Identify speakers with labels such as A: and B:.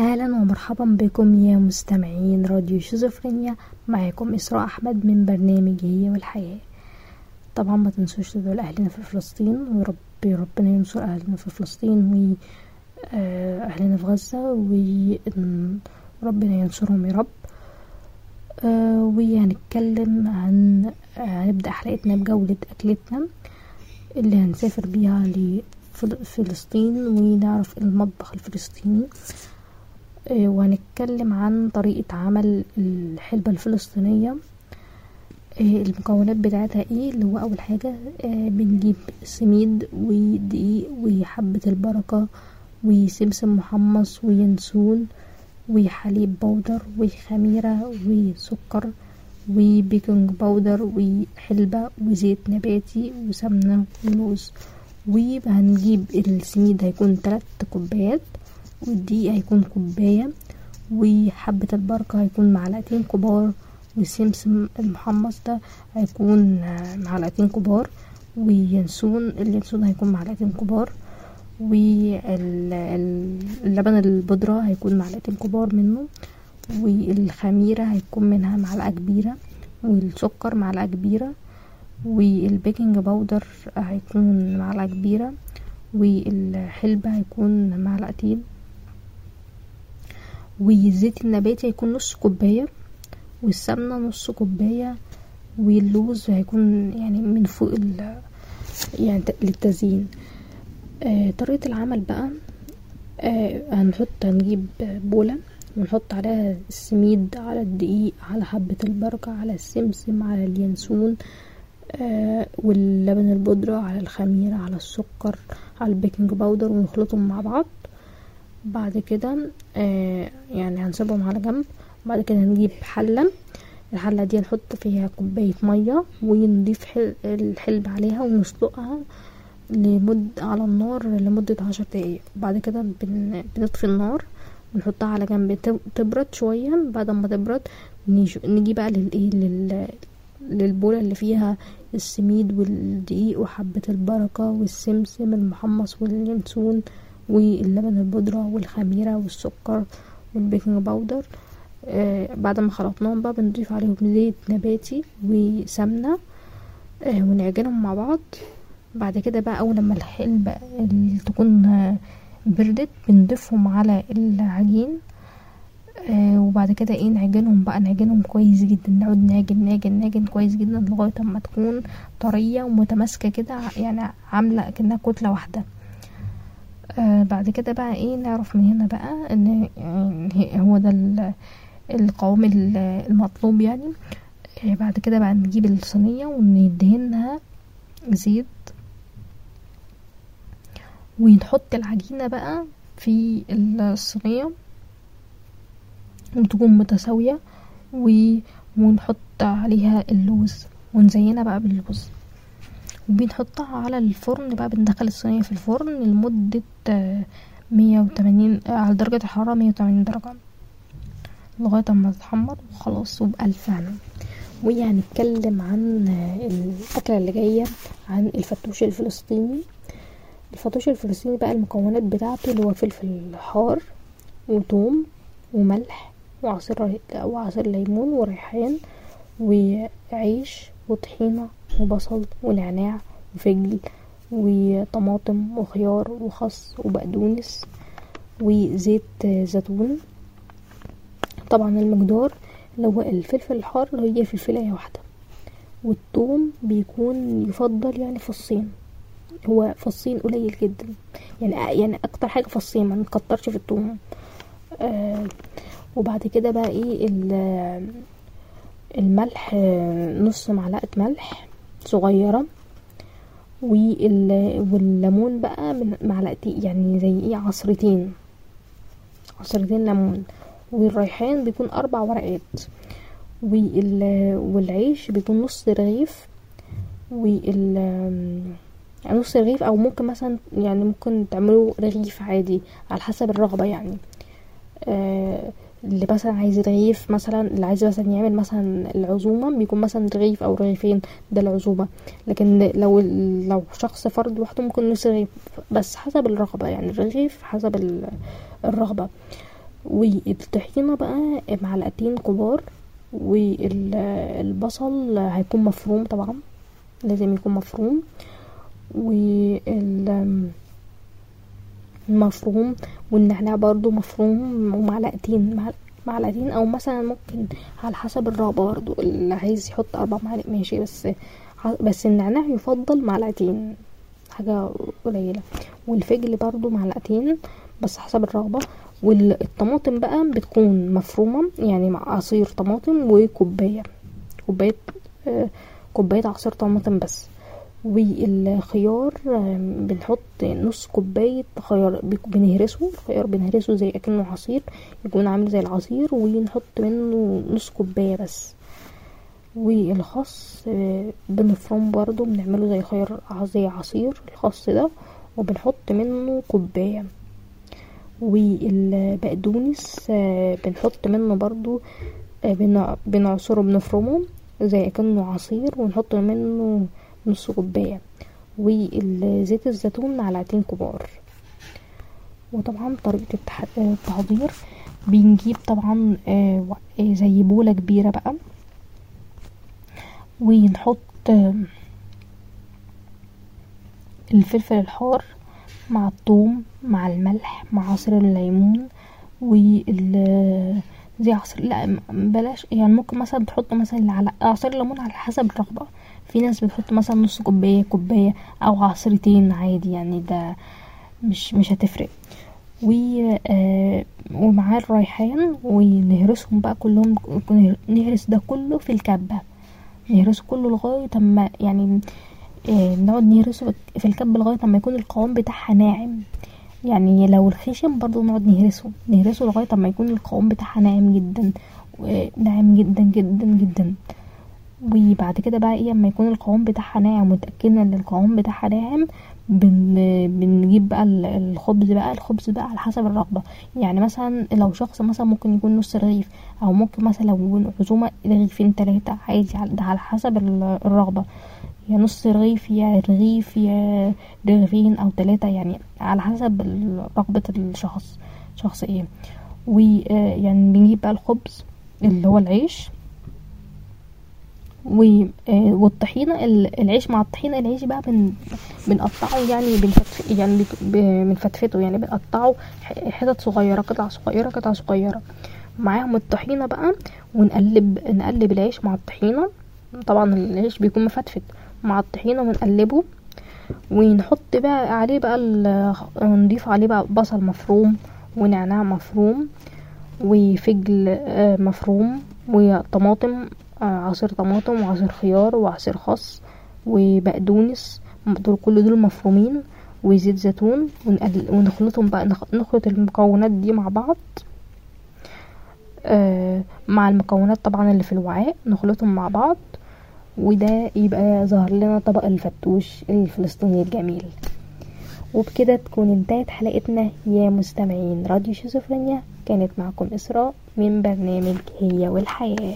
A: أهلا ومرحبا بكم يا مستمعين راديو شيزوفرينيا. معاكم إسراء أحمد من برنامج هي والحياة. طبعا ما تنسوش تدعوا لأهلنا في فلسطين ورب ربنا ينصر أهلنا في فلسطين واهلنا في غزة وربنا ينصرهم يا رب. آه، وهنتكلم عن هنبدأ حلقتنا بجولة أكلتنا اللي هنسافر بيها لفلسطين ونعرف المطبخ الفلسطيني. آه، وهنتكلم عن طريقة عمل الحلبة الفلسطينية آه، المكونات بتاعتها إيه اللي هو أول حاجة آه، بنجيب سميد ودقيق وحبة البركة وسمسم محمص وينسون وحليب بودر وخميرة وسكر و baking powder وحلبة وزيت نباتي وسمنة ولوز وهنجيب السميد هيكون تلات كوبايات. والدقيق هيكون كوباية وحبة البركة هيكون معلقتين كبار والسمسم المحمص ده هيكون معلقتين كبار وينسون اليانسون هيكون معلقتين كبار واللبن البودرة هيكون معلقتين كبار منه والخميرة هيكون منها معلقة كبيرة والسكر معلقة كبيرة وال baking powder هيكون معلقة كبيرة والحلبة هيكون معلقتين. والزيت النباتي هيكون نص كوباية والسمنة نص كوباية واللوز هيكون يعني من فوق ال يعني للتزيين. آه طريقة العمل بقى آه هنحط هنجيب بولة ونحط عليها السميد على الدقيق على حبة البركة على السمسم على اليانسون آه واللبن البودرة على الخميرة على السكر على ال baking powder ونخلطهم مع بعض. بعد كده آه يعني هنسيبهم على جنب. بعد كده هنجيب حلة. الحلة دي نحط فيها كوباية مية ونضيف حل الحلبة عليها ونسلقها لمد على النار لمدة عشر دقايق. بعد كده بن... بنطفي النار ونحطها على جنب. تبرد شوية. بعد ما تبرد نيجي بقى للايه لل... للبولة اللي فيها السميد والدقيق وحبة البركة والسمسم المحمص واليانسون واللبن البودرة والخميرة والسكر وال baking powder. آه بعد ما خلطناهم بقى بنضيف عليهم زيت نباتي وسمنة آه ونعجنهم مع بعض. بعد كده بقى أول لما الحلبة تكون آه بردت بنضيفهم على العجين. آه وبعد كده إيه نعجنهم بقى نعجنهم كويس جدا. نقعد نعجن نعجن نعجن كويس جدا لغاية أما تكون طرية ومتماسكة كده يعني عاملة كأنها كتلة واحدة. آه بعد كده بقى إيه نعرف من هنا بقى إن يعني هو ده القوام المطلوب يعني. آه بعد كده بقى نجيب الصينية وندهنها زيت. ونحط العجينة بقى في الصينية وتكون متساوية ونحط عليها اللوز ونزينها بقى باللوز. وبنحطها على الفرن بقى بندخل الصينية في الفرن لمدة مية وتمانين على درجة الحرارة مية وتمانين درجة لغاية أما تتحمر وخلاص وبألف هنا وهنتكلم عن الأكلة اللي جاية عن الفتوش الفلسطيني. الفتوش الفلسطيني بقى المكونات بتاعته اللي هو فلفل حار وثوم وملح وعصير وعصير ليمون وريحان وعيش وطحينة وبصل ونعناع وفجل وطماطم وخيار وخس وبقدونس وزيت زيتون. طبعا المقدار اللي هو الفلفل الحار هي فلفلاية واحدة. والثوم بيكون يفضل يعني فصين. هو فصين قليل جدا. يعني يعني أكتر حاجة فصين ما نكترش في الثوم. آه وبعد كده بقى إيه الملح نص معلقة ملح صغيرة والليمون بقى من معلقتين يعني زي إيه عصرتين. عصرتين ليمون. والريحان بيكون أربع ورقات. والعيش بيكون نص رغيف. وال نص رغيف أو ممكن مثلا يعني ممكن تعملوا رغيف عادي على حسب الرغبة يعني. آه اللي مثلا عايز رغيف مثلا اللي عايز مثلا يعمل مثلا العزومة بيكون مثلا رغيف أو رغيفين ده العزومة. لكن لو لو شخص فرد لوحده ممكن نص رغيف بس حسب الرغبة يعني الرغيف حسب الرغبة. والطحينة بقى معلقتين كبار والبصل هيكون مفروم طبعا لازم يكون مفروم. وال مفروم والنعناع برضو مفروم ومعلقتين معلقتين أو مثلا ممكن على حسب الرغبة برضو اللي عايز يحط أربع معالق ماشي بس بس النعناع يفضل معلقتين حاجة قليلة. والفجل برضو معلقتين بس حسب الرغبة والطماطم بقى بتكون مفرومة يعني مع عصير طماطم وكوباية. كوباية آه كوباية عصير طماطم بس. والخيار بنحط نص كوباية خيار بنهرسه. الخيار بنهرسه زي أكنه عصير يكون عامل زي العصير ونحط منه نص كوباية بس. والخس بنفرمه برضو بنعمله زي خيار زي عصير الخس ده وبنحط منه كوباية. والبقدونس بنحط منه برضو بنعصره بنفرمه زي أكنه عصير ونحط منه نص كوباية وزيت الزيتون معلقتين كبار. وطبعا طريقة التحضير بنجيب طبعا زي بولة كبيرة بقى. ونحط الفلفل الحار مع الثوم مع الملح مع عصير الليمون وال زي عصير لا بلاش يعني ممكن مثلا تحط مثلا على عصير الليمون على حسب الرغبة. في ناس بتحط مثلا نص كوباية كوباية أو عصرتين عادي يعني ده مش مش هتفرق. و آه ومعاه الريحان ونهرسهم بقى كلهم نهرس ده كله في الكبة. نهرسه كله لغاية أما يعني آه نقعد نهرسه في الكبة لغاية أما يكون القوام بتاعها ناعم. يعني لو الخشن برضو نقعد نهرسه. نهرسه لغاية أما يكون القوام بتاعها ناعم جدا ناعم جدا جدا جدا. وبعد كده بقى إيه أما يكون القوام بتاعها ناعم متأكدة إن القوام بتاعها ناعم بن بنجيب بقى الخبز بقى الخبز بقى على حسب الرغبة. يعني مثلا لو شخص مثلا ممكن يكون نص رغيف أو ممكن مثلا لو عزومة رغيفين تلاتة عادي ده على حسب الرغبة. يا نص رغيف يا رغيف يا رغيفين أو تلاتة يعني على حسب رغبة الشخص. شخص إيه. ويعني بنجيب بقى الخبز اللي هو العيش والطحينة العيش مع الطحينة العيش بقى بن بنقطعه يعني بنفتف يعني بنفتفته يعني بنقطعه حتت صغيرة قطع صغيرة قطع صغيرة. معاهم الطحينة بقى ونقلب نقلب العيش مع الطحينة. طبعا العيش بيكون مفتفت. مع الطحينة ونقلبه. ونحط بقى عليه بقى نضيف عليه بقى بصل مفروم ونعناع مفروم وفجل مفروم وطماطم عصير طماطم وعصير خيار وعصير خس وبقدونس. دول كل دول مفرومين وزيت زيتون ونخلطهم بقى نخلط المكونات دي مع بعض. آه مع المكونات طبعا اللي في الوعاء نخلطهم مع بعض وده يبقى ظهر لنا طبق الفتوش الفلسطيني الجميل. وبكده تكون انتهت حلقتنا. يا مستمعين راديو شيزوفرينيا كانت معكم إسراء من برنامج هي والحياة.